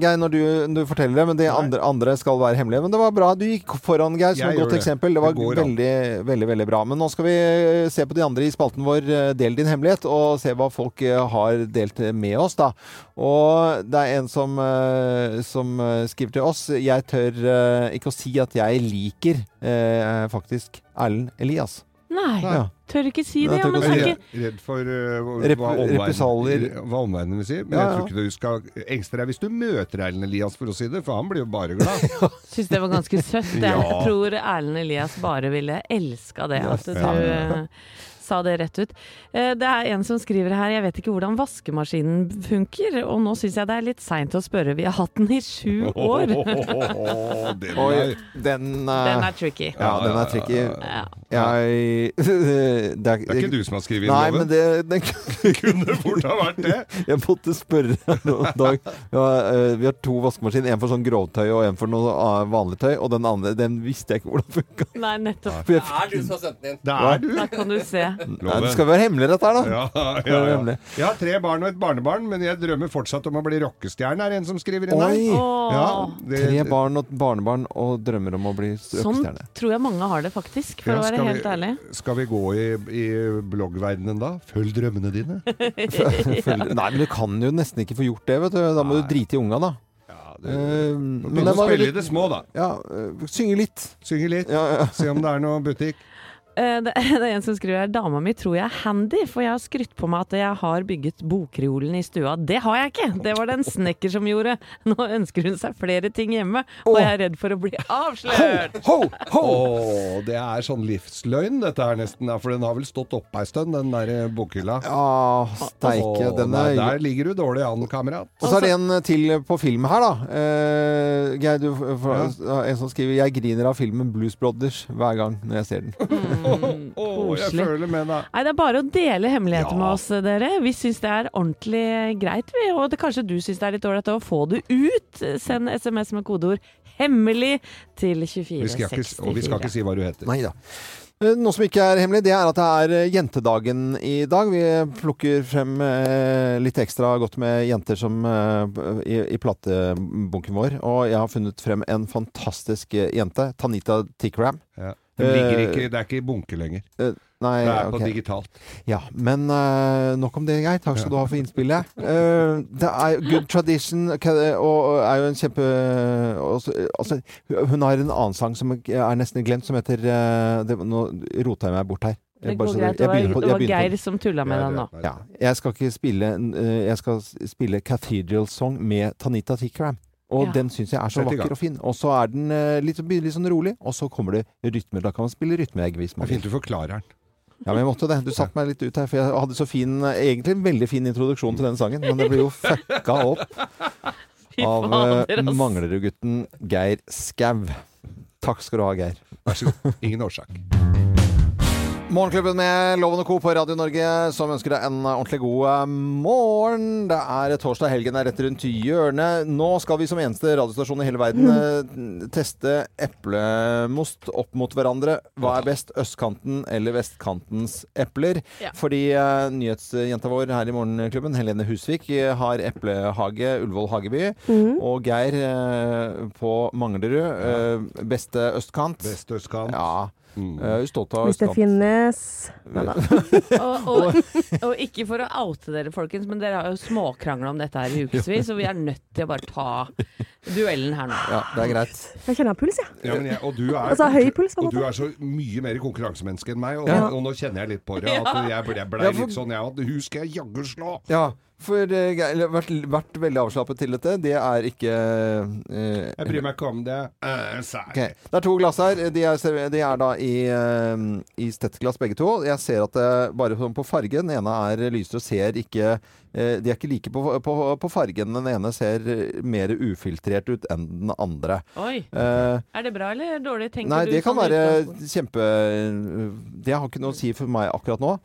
Geir, når du, du forteller det, men de andre, andre skal være hemmelige. Men det var bra. Du gikk foran, Geir, som Jeg et godt det. eksempel. Det var Det går an. Veldig, veldig, veldig bra. Men nå skal vi eh, se på de andre i spalten vår, eh, Del din hemmelighet, og se hva folk eh, har delt med oss, da. Og det er en som, som skriver til oss Jeg tør ikke å si at jeg liker faktisk Erlend Elias. Nei. Ja. tør ikke si det. Jeg Ja, men er ikke Redd for uh, hva, Rep- omverdenen- hva omverdenen vil si. Men Ja, jeg tror ikke du skal engste deg hvis du møter Erlend Elias, for å si det, for han blir jo bare glad. Syns det var ganske søtt. Jeg Ja. tror Erlend Elias bare ville elska det. At du Ja. Sa det rett ut. Eh, Det er en som skriver her Jeg vet ikke hvordan vaskemaskinen funker, og nå syns jeg det er litt seint å spørre. Vi har hatt den i sju år. den er- den, uh... Den er tricky. Ja, den er tricky. Ja. Jeg det, er, Det er ikke du som har skrevet inn Nei, loven. men det, det kunne fort ha vært det. Jeg måtte spørre noen dag. Ja, eh, vi har to vaskemaskiner. En for sånn grovtøy og en for noe vanlig tøy. Og den andre den visste jeg ikke hvordan funka. Nei, nettopp. Det er du som har sendt den inn. Det er du. Da kan du se. Nei, det skal være hemmelig, dette her, da. Ja, ja, ja. Jeg har tre barn og et barnebarn, men jeg drømmer fortsatt om å bli rockestjerne, er det en som skriver inn her. Ja, det, Tre barn og et barnebarn og drømmer om å bli Sånn tror jeg mange har det, faktisk. For Ja, å være helt vi- ærlig. Skal vi gå i, i bloggverdenen da? Følg drømmene dine. Følg- Nei, men du kan jo nesten ikke få gjort det, vet du. Da må du drite i unga, da. Eh, Begynne å var spille i det små, da. Ja, uh, synge litt. Synge litt. Ja, ja. Se om det er noe butikk. Eh, Det, det er en som skriver her Dama mi tror jeg er handy, for jeg har skrytt på meg at jeg har bygget bokreolen i stua. Det har jeg ikke! Det var det en snekker som gjorde. Nå ønsker hun seg flere ting hjemme, og jeg er redd for å bli avslørt. Ho, ho! Åh, det er sånn livsløgn dette her nesten, for den har vel stått oppe ei stund, den der eh, bokhylla. Ja, steike. Oh, Den nei, er der ligger du dårlig an, kamerat. Og så er det en til på film her, da. Eh, Geir, du, for, en som skriver 'Jeg griner av filmen Blues Brothers hver gang når jeg ser den'. Åh, jeg Koselig. føler med deg. Nei, det er bare å dele hemmeligheter med oss, dere. Vi syns det er ordentlig greit, vi. Og det, kanskje du syns det er litt ålreit å få det ut. Send SMS med kodeord 'hemmelig' til Vi skal ikke, 2464. og vi skal ikke si hva du heter. Nei da. Eh, Noe som ikke er hemmelig, det er at det er eh, jentedagen i dag. Vi plukker frem eh, litt ekstra godt med jenter som i, i platebunken vår. Og jeg har funnet frem en fantastisk jente. Tanita Tikram. Ja. Den Eh, ikke, det er ikke i bunke lenger. Eh, Nei, Det er på digitalt. Ja, men uh, nok om det, Geir. Takk skal du ha for innspillet. Uh, det er Good Tradition ka- og er jo en kjempe også, altså, Hun har en annen sang som er nesten glemt, som heter uh, det, Nå rota jeg meg bort her. Det går greit. Det var, på- det var Geir som tulla med deg nå. Ja, jeg skal ikke spille eh, Jeg skal spille Cathedral Song med Tanita Tikram. Og Ja. den syns jeg er så vakker og fin. Og så er den eh, litt, litt sånn rolig, og så kommer det rytmer. Da kan man spille rytmeegg hvis Det man er fint du forklarer den. ja, men jeg måtte det. Du satte meg litt ut her, for jeg hadde så fin Egentlig en veldig fin introduksjon til denne sangen, men det ble jo fucka opp av eh. Manglerudgutten Geir Skau. Takk skal du ha, Geir. Vær så god. Ingen årsak. Morgenklubben med Loven og Co. på Radio Norge som ønsker deg en ordentlig god eh, morgen. Det er torsdag, helgen er rett rundt hjørnet. Nå skal vi som eneste radiostasjon i hele verden eh, teste eplemost opp mot hverandre. Hva er best, østkanten eller vestkantens epler? Ja. Fordi uh, nyhetsjenta vår her i Morgenklubben, Helene Husvik, har eplehage Ullevål Hageby. Mm. Og Geir uh, på Manglerud, uh, beste østkant. Beste østkant. Ja. Mm. Hvis det finnes Og, og, og ikke for å oute dere, folkens, men dere har jo småkrangla om dette her i ukevis, så vi er nødt til å bare ta duellen her nå. Ja, det er greit. Jeg kjenner puls, jeg. Ja, men jeg, og du er, Altså, høy puls, på og du er så mye mer konkurransemenneske enn meg, og, Ja. og nå kjenner jeg litt på det. At jeg ble, jeg ble Ja, for- litt sånn, jeg, at hun skal jeg jaggu slå. Ja, for uh, har vært, vært veldig avslappet til dette. Det er ikke eh, Jeg bryr meg ikke om det. Uh, okay. Det er to glass her. De er, de er da i, uh, i stettglass begge to. Jeg ser at det bare sånn på fargen Den ene er lysere og ser ikke uh, De er ikke like på, på, på fargen. Den ene ser mer ufiltrert ut enn den andre. Oi. Uh, Er det bra eller dårlig, tenker Nei, du? det kan sånn være kjempe Det har ikke noe å si for meg akkurat nå.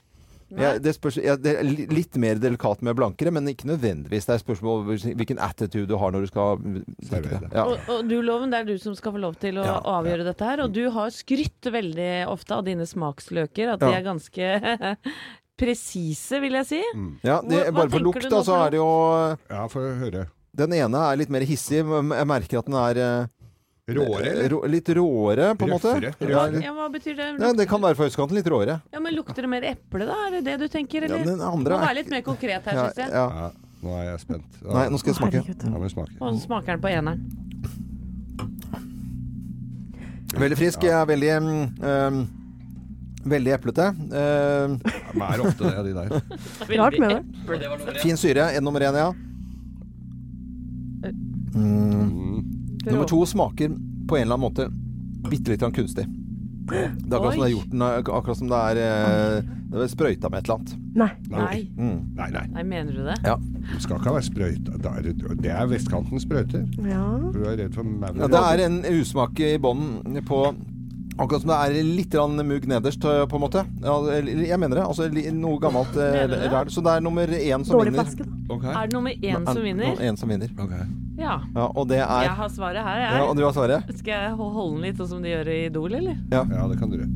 Jeg, det, spørs, ja, det er litt mer delikat med blankere, men ikke nødvendigvis. Det er spørsmål om hvilken attitude du har når du skal drikke det. Ja. Og, og du, Loven, det er du som skal få lov til å Ja, avgjøre dette her. Og du har skrytt veldig ofte av dine smaksløker, at de er ganske presise, vil jeg si. Ja, det, Hva- hva bare for tenker lukt, du da, nå så er det jo Ja, få høre. Den ene er litt mer hissig. Jeg merker at den er eh, Råere, eller? rå- litt råere, på en måte. Røffere, Ja, Ja, hva betyr det? ja, det kan være for østkanten litt råere. Ja, men Lukter det mer eple, da? Er det det du tenker? Ja, den andre Må være litt mer konkret her, Ja, syns jeg. ja. Ja, nå er jeg spent. Ja. Nei, nå skal jeg smake. Herregud. Ja, men smake. Og smaker den på eneren. Veldig frisk. Jeg er veldig mm, um, Veldig eplete. Uh, De er ofte det, de der. Rart med det. fin syre. En nummer én, ja. Mm. Nummer to smaker på en eller annen måte bitte litt kunstig. Det er akkurat som det er gjort den, akkurat som det er, eh, sprøyta med et eller annet. Nei. Nei. Mm. Nei, nei. Nei, mener du det? Ja. Det skal ikke være sprøyta. Det er, det er vestkantens sprøyter. Ja. Du er redd for maur. Ja, det er en usmak i bånden på Akkurat som det er litt mugg nederst, eh, på en måte. Ja, jeg mener det. Altså noe gammelt eh, rar. Så det er nummer én som Dårlig vinner. flaske. da. Okay. Er det nummer én som vinner? En som vinner. Ja. Ja, og det er Jeg har svaret her, jeg. Ja, og du har svaret? Skal jeg holde den litt sånn som de gjør i Idol, eller? Ja. Ja, det kan du gjøre.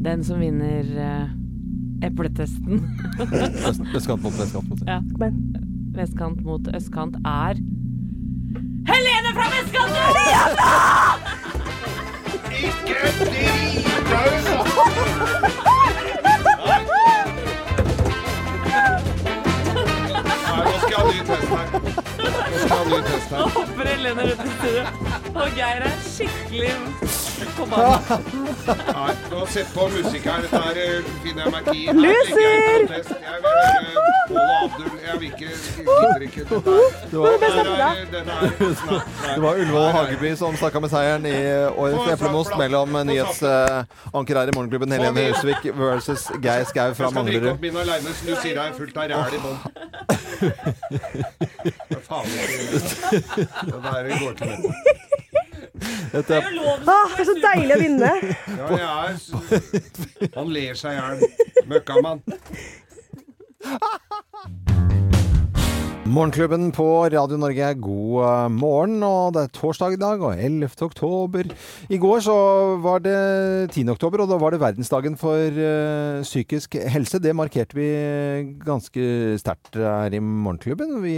Den som vinner uh, epletesten. Østkant mot vestkant. mot- ja. Vestkant mot østkant er Helene fra vestkanten! Ikke drit Nå her. hopper Helene rundt i studio. Og Geir er skikkelig forbanna. Nei, nå sett på musikk her. Dette her eh, finner jeg meg ikke i. Her jeg en protest. Jeg vil Pål og Abdul. Jeg vil ikke gidder ikke dette her. Det var, er, er, det var Ullevål og Hageby som snakka med seieren i årets eplemost mellom nyhetsanker her i Morgenklubben Helene Husvik versus Geir Skau fra Jeg skal drikke Manglerud. opp min aleine, du sier er fullt av ræl i bånn. Hva faen er det? Går til. Dette er Ah, det er så deilig å vinne. Ja, jeg er Han ler seg i hjel. Møkkamann. Morgenklubben på Radio Norge. God eh, morgen, og det er torsdag i dag, og 11. oktober. I går så var det 10. oktober, og da var det verdensdagen for eh, psykisk helse. Det markerte vi ganske sterkt her i Morgenklubben. Vi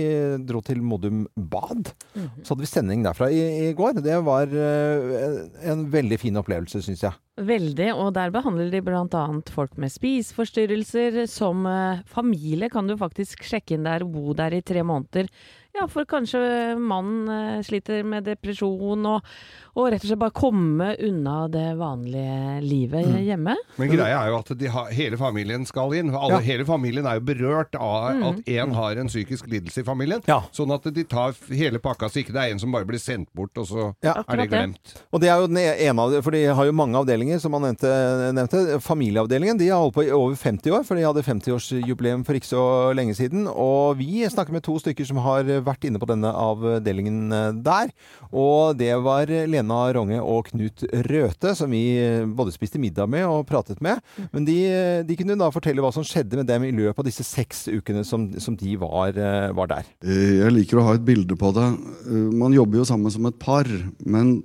dro til Modum Bad. Så hadde vi sending derfra i, i går. Det var eh, en veldig fin opplevelse, syns jeg. Veldig, og der behandler de bl.a. folk med spiseforstyrrelser. Som eh, familie kan du faktisk sjekke inn der og bo der i tre måneder. Ja, for kanskje mannen eh, sliter med depresjon, og, og rett og slett bare komme unna det vanlige livet Mm. hjemme. Men greia er jo at de har, hele familien skal inn. Alle, Ja. Hele familien er jo berørt av Mm. at én har en psykisk lidelse i familien. Ja. Sånn at de tar hele pakka, så ikke det er en som bare blir sendt bort, og så Ja. er det glemt. Og det er jo den ene av for de har jo mange avdelinger, som han nevnte. nevnte. Familieavdelingen de har holdt på i over 50 år, for de hadde 50-årsjubileum for ikke så lenge siden. Og vi snakker med to stykker som har vært inne på denne avdelingen eh, der. Og det var Lena Ronge og Knut Røthe, som vi eh, både spiste middag med og pratet med. Men de, de kunne da fortelle hva som skjedde med dem i løpet av disse seks ukene som, som de var, eh, var der. Eh, Jeg liker å ha et bilde på det. Eh, Man jobber jo sammen som et par, men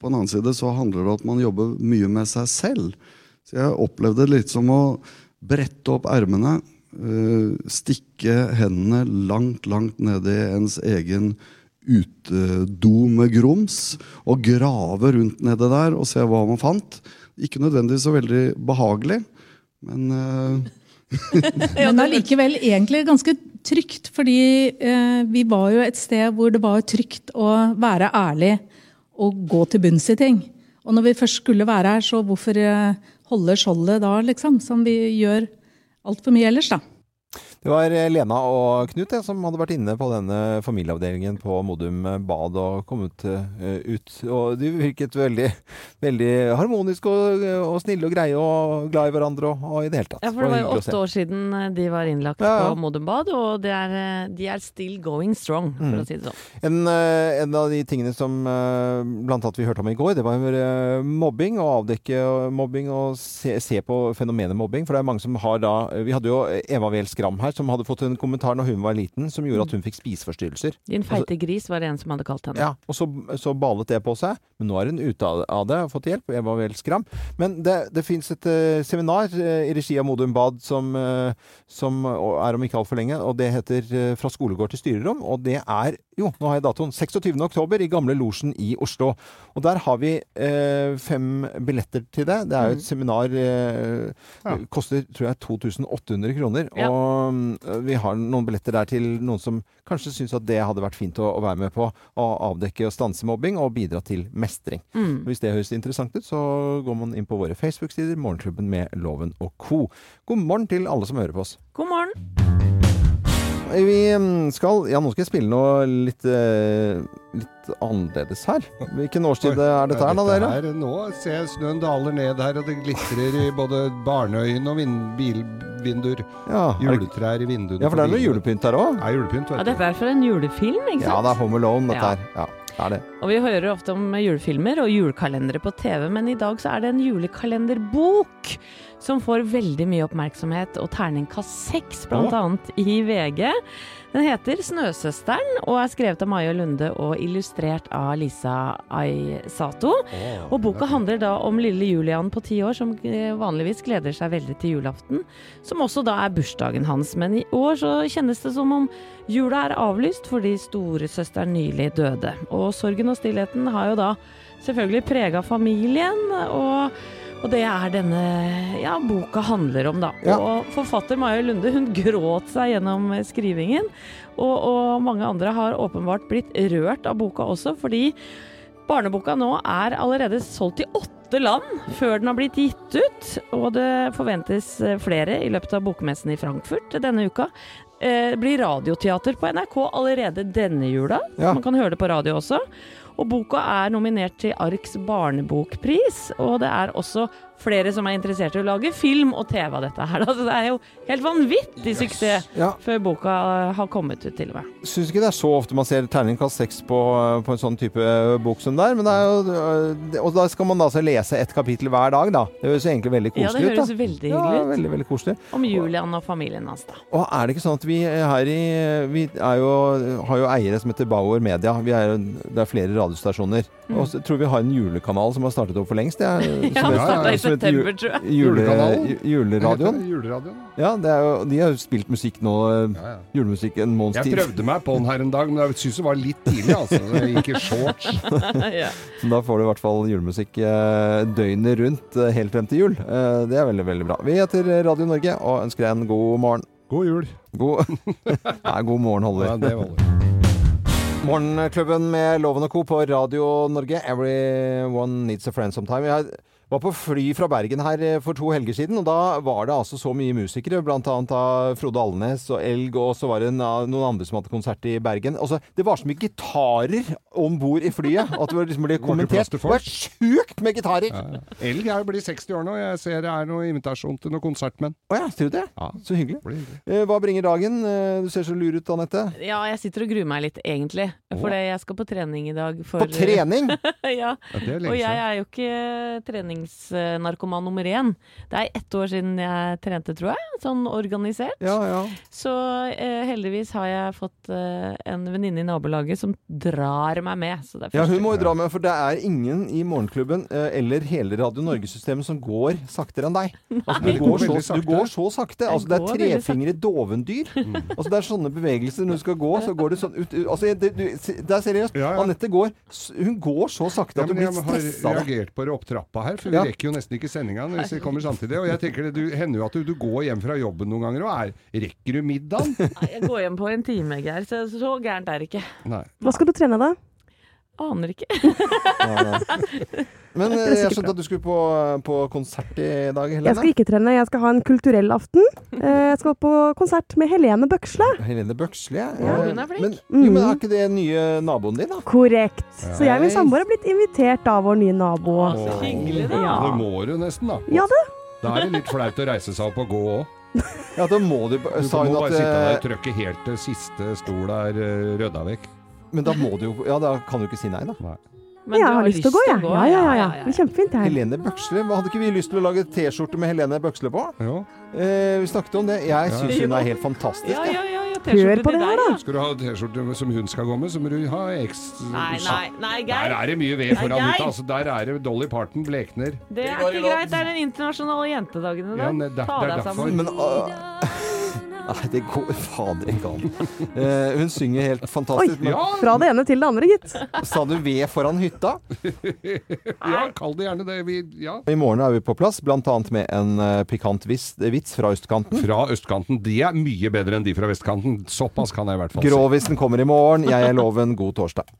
på den annen side så handler det om at man jobber mye med seg selv. Så jeg opplevde det litt som å brette opp ermene, eh, stikke hendene langt, langt ned i ens egen utedo med grums, og grave rundt nede der og se hva man fant. Ikke nødvendigvis så veldig behagelig, men eh, Men allikevel egentlig ganske trygt, fordi eh, vi var jo et sted hvor det var trygt å være ærlig og gå til bunns i ting. Og når vi først skulle være her, så hvorfor eh, holde skjoldet da, liksom? Som vi gjør altfor mye ellers, da. Det var eh, Lena og Knut jeg, som hadde vært inne på denne familieavdelingen på Modum Bad og kommet eh, ut. Og de virket veldig, veldig harmoniske og, og snille og greie og glad i hverandre og, og i det hele tatt. Ja, for det var jo åtte år siden eh, de var innlagt Ja, ja. på Modum Bad, og det er, eh, de er still going strong, for Mm. å si det sånn. En, eh, en av de tingene som eh, blant annet vi hørte om i går, det var eh, mobbing. og avdekke mobbing og se, se på fenomenet mobbing. For det er mange som har da Vi hadde jo Eva Wehl Skram her, som hadde fått en kommentar når hun var liten, som gjorde at hun fikk spiseforstyrrelser. Din feite gris var det en som hadde kalt henne. Ja, og så, så balet det på seg. Men nå er hun ute av, det og fått hjelp. Jeg var vel Skram. Men det, det fins et uh, seminar uh, i regi av Modum Bad som, uh, som er om ikke altfor lenge, og det heter Fra skolegård til styrerom. Og det er jo, nå har jeg datoen. 26. oktober i Gamle Losjen i Oslo. Og der har vi fem billetter til det. Det er jo et Mm. seminar ja. Koster tror jeg 2800 kroner. Ja. Og vi har noen billetter der til noen som kanskje syns at det hadde vært fint å, å være med på. Å avdekke og stanse mobbing og bidra til mestring. Mm. Hvis det høres interessant ut, så går man inn på våre Facebook-sider, Morgenklubben med Loven og co. God morgen til alle som hører på oss. God morgen. Vi mm, skal Ja, nå skal jeg spille noe litt, eh, litt annerledes her. Hvilken årstid er dette her, da, dere? her, nå ser jeg snøen daler ned her, og det glitrer i både barneøyne og vin bilvinduer. Ja, Juletrær i vinduene. Ja, for det er noe julepynt her òg. Ja, julepynt, Ja, dette er fra en julefilm, ikke sant? Ja, det er Home Alone, dette Ja. her. Ja, det er det. Og vi hører ofte om julefilmer og julekalendere på TV, men i dag så er det en julekalenderbok som får veldig mye oppmerksomhet, og terningkast seks annet i VG. Den heter 'Snøsøsteren' og er skrevet av Maja Lunde og illustrert av Lisa Aisato. Og boka handler da om lille Julian på ti år som eh, vanligvis gleder seg veldig til julaften, som også da er bursdagen hans. Men i år så kjennes det som om jula er avlyst fordi storesøsteren nylig døde. Og sorgen og stillheten har jo da selvfølgelig prega familien, og, og det er denne ja, boka handler om, da. Ja. Og forfatter Maja Lunde hun gråt seg gjennom eh, skrivingen, og, og mange andre har åpenbart blitt rørt av boka også, fordi Barneboka nå er allerede solgt i åtte land før den har blitt gitt ut, og det forventes eh, flere i løpet av bokmessen i Frankfurt denne uka. Eh, Det blir radioteater på NRK allerede denne jula. Ja. Man kan høre det på radio også. Og boka er nominert til Arks barnebokpris, og det er også flere som er interessert i å lage film og TV av dette her. Altså, det er jo helt vanvittig suksess Ja. før boka eh, har kommet ut, til og med. Syns ikke det er så ofte man ser terningkast seks på, på en sånn type bok som er. Men det er jo, og da skal man da altså lese ett kapittel hver dag, da. Det høres egentlig veldig koselig ut. Ja, det ut. høres da. veldig hyggelig ut. veldig, veldig koselig. Om Julian og familien hans, da. Og er det ikke sånn at vi her i Vi er jo, har jo eiere som heter Bauer Media. Vi er, jo- det er flere radiostasjoner. Mm. Og så tror vi har en julekanal som har startet opp for lengst. Det er, Ja, som som heter september, tror jeg. Jule, juleradioen. Juleradioen. Ja, det er jo, de har jo spilt musikk nå. Julemusikk en måneds Jeg prøvde meg på den her en dag, men jeg syns det var litt tidlig. altså. Jeg gikk i shorts. ja. Da får du i hvert fall julemusikk eh, døgnet rundt eh, helt frem til jul. Eh, det er veldig, veldig bra. Vi heter Radio Norge og ønsker deg en god morgen. God jul. God, Nei, god morgen holder. Ja, det holder. Morgenklubben med Loven og Co. på Radio Norge. Everyone needs a friend sometime. Jeg var på fly fra Bergen her eh, for to helger siden, og da var det altså så mye musikere. Blant annet av Frode Alnes og Elg, og så var det noen andre som hadde konsert i Bergen. Altså, det var så mye gitarer om bord i flyet at det var liksom ble Det var ikke kommentert. Det var sjukt med gitarer! Ja, ja. Elg er jo blitt 60 år nå. Jeg ser det er noe invitasjon til noe konsertmenn. Å ja, ser du det? Ja. Så hyggelig. Hyggelig. Eh, Hva bringer dagen? Eh, Du ser så lur ut, Anette. Ja, jeg sitter og gruer meg litt, egentlig. For jeg skal på trening i dag. For, På trening? ja. Ja, det er Og jeg er jo ikke treningsnarkoman nummer én. Det er ett år siden jeg trente, tror jeg. Sånn organisert. Ja, ja. Så eh, heldigvis har jeg fått eh, en venninne i nabolaget som drar meg med. Så det er Ja, hun må jo dra med, for det er ingen i Morgenklubben eh, eller hele Radio Norge-systemet som går saktere enn deg. Altså, du, går så, sakte. du går så sakte. Altså, det er trefingre dovendyr. Altså, det er sånne bevegelser når du skal gå, så går det sånn ut Altså, det, du, det er seriøst. Ja, ja. Anette går Hun går så sakte Ja, at du blir stressa. jeg har reagert på det opp trappa her, for Ja. vi rekker jo nesten ikke sendinga hvis vi kommer samtidig. Og jeg tenker det du, hender jo at du, du går hjem fra jobben noen ganger og er Rekker du middagen? Nei, Jeg går hjem på en time, Geir. Så, så gærent er det ikke. Nei. Hva skal du trene, da? Aner ikke. Men eh, jeg skjønte at du skulle på, på konsert i dag, Jeg Helene. skal ikke trene, jeg skal ha en kulturell aften. Eh, Jeg skal på konsert med Helene Bøksle. Helene Bøksle, ja. Ja, hun er flink. Men, jo, men er ikke det nye naboen din, da? Korrekt. Så jeg og min samboer er blitt invitert av vår nye nabo. Så hyggelig, da. Ja. Det må du nesten, da. Ja, det. Da er det litt flaut å reise seg opp og gå òg. Ja, da må du, Du sa må bare at sitte der eh, og trykke helt til siste stol er eh, rydda vekk. Men da må du jo Ja, da kan du ikke si nei, da. Men jeg du har lyst til å gå, jeg. Ja, ja, ja. ja. Det blir kjempefint, det her. Helene Bøksle, hadde ikke vi lyst til å lage T-skjorte med Helene Bøksle på? Jo. Eh, vi snakket om det. Jeg syns hun er helt fantastisk. Ja, ja, ja, ja. Hør på det her, da. Skal du ha T-skjorte som hun skal gå med, så må du ha X... Nei, nei, nei, Geir. Der er det mye ved foran Nei, ute. Altså, der er det Dolly Parton blekner. Det er ikke greit. Det er den internasjonale jentedagen i Ja, dag. Ta er deg sammen. Men øh, Nei, det går fader ikke an. Eh, hun synger helt Oi, fantastisk. Oi, fra det ene til det andre, gitt. Sa du ved foran hytta? ja, kall det gjerne det. Vi, ja. I morgen er vi på plass, bl.a. med en eh, pikant vits, vits fra østkanten. Fra østkanten. De er mye bedre enn de fra vestkanten. Såpass kan jeg i hvert fall si. Grovisen kommer i morgen. Jeg er loven. God torsdag.